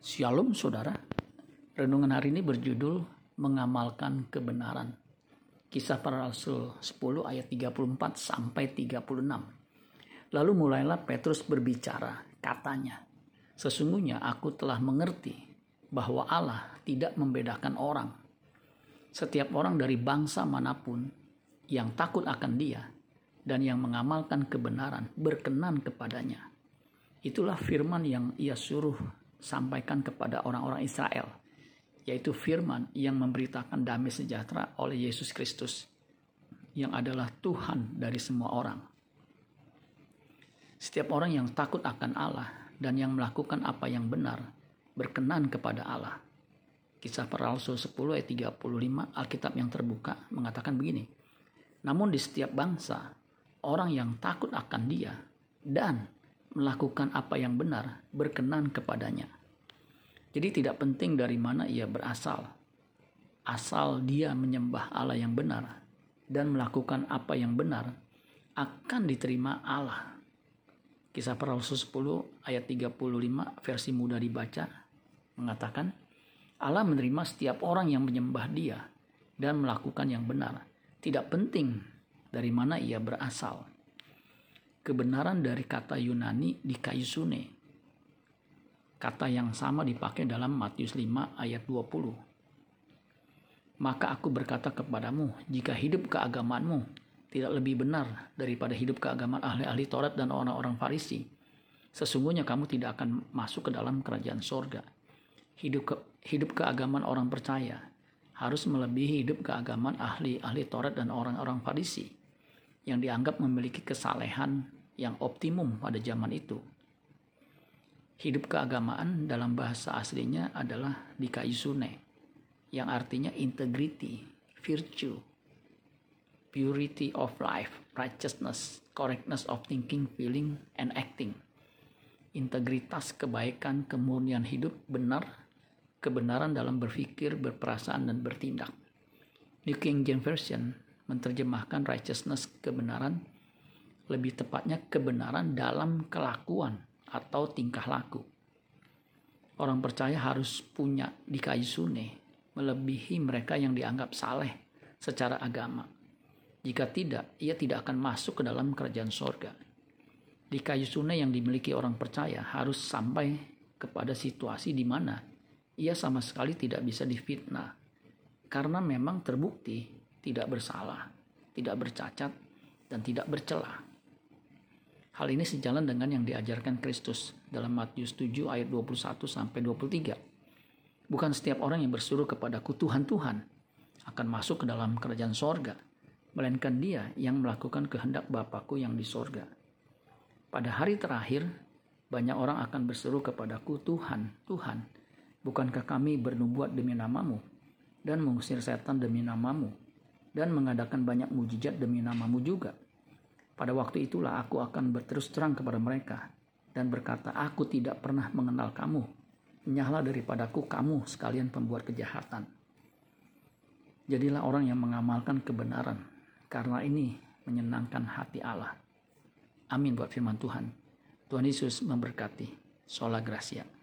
Shalom saudara. Renungan hari ini berjudul mengamalkan kebenaran. Kisah para Rasul 10 ayat 34 sampai 36. Lalu mulailah Petrus berbicara, katanya, Sesungguhnya aku telah mengerti bahwa Allah tidak membedakan orang. Setiap orang dari bangsa mana pun yang takut akan dia dan yang mengamalkan kebenaran berkenan kepadanya. Itulah firman yang ia suruh sampaikan kepada orang-orang Israel, yaitu firman yang memberitakan damai sejahtera oleh Yesus Kristus, yang adalah Tuhan dari semua orang. Setiap orang yang takut akan Allah dan yang melakukan apa yang benar, berkenan kepada Allah. Kisah para Rasul 10 ayat 35 Alkitab yang terbuka mengatakan begini. Namun di setiap bangsa, orang yang takut akan dia dan melakukan apa yang benar, berkenan kepadanya. Jadi tidak penting dari mana ia berasal. Asal dia menyembah Allah yang benar dan melakukan apa yang benar, akan diterima Allah. Kisah para Rasul 10 ayat 35 versi mudah dibaca mengatakan, Allah menerima setiap orang yang menyembah dia dan melakukan yang benar. Tidak penting dari mana ia berasal kebenaran dari kata Yunani di kayu sune. Kata yang sama dipakai dalam Matius 5 ayat 20. Maka aku berkata kepadamu, jika hidup keagamaanmu tidak lebih benar daripada hidup keagamaan ahli-ahli Taurat dan orang-orang Farisi, sesungguhnya kamu tidak akan masuk ke dalam kerajaan sorga. Hidup, ke, hidup keagamaan orang percaya harus melebihi hidup keagamaan ahli-ahli Taurat dan orang-orang Farisi yang dianggap memiliki kesalehan yang optimum pada zaman itu. Hidup keagamaan dalam bahasa aslinya adalah dikaisune, yang artinya integrity, virtue, purity of life, righteousness, correctness of thinking, feeling, and acting. Integritas, kebaikan, kemurnian hidup benar, kebenaran dalam berpikir, berperasaan, dan bertindak. New King James Version menerjemahkan righteousness, kebenaran, lebih tepatnya kebenaran dalam kelakuan atau tingkah laku. Orang percaya harus punya di kayu sune, melebihi mereka yang dianggap saleh secara agama. Jika tidak, ia tidak akan masuk ke dalam kerajaan sorga. Di kayu sune yang dimiliki orang percaya harus sampai kepada situasi di mana ia sama sekali tidak bisa difitnah. Karena memang terbukti tidak bersalah, tidak bercacat, dan tidak bercelah. Hal ini sejalan dengan yang diajarkan Kristus dalam Matius 7 ayat 21 sampai 23. Bukan setiap orang yang bersuruh kepadaku Tuhan Tuhan akan masuk ke dalam kerajaan sorga, melainkan dia yang melakukan kehendak Bapakku yang di sorga. Pada hari terakhir, banyak orang akan berseru kepadaku Tuhan, Tuhan, bukankah kami bernubuat demi namamu dan mengusir setan demi namamu dan mengadakan banyak mujizat demi namamu juga?' Pada waktu itulah aku akan berterus terang kepada mereka dan berkata, Aku tidak pernah mengenal kamu. Nyahlah daripadaku kamu sekalian pembuat kejahatan. Jadilah orang yang mengamalkan kebenaran, karena ini menyenangkan hati Allah. Amin buat firman Tuhan. Tuhan Yesus memberkati. Sola Gracia.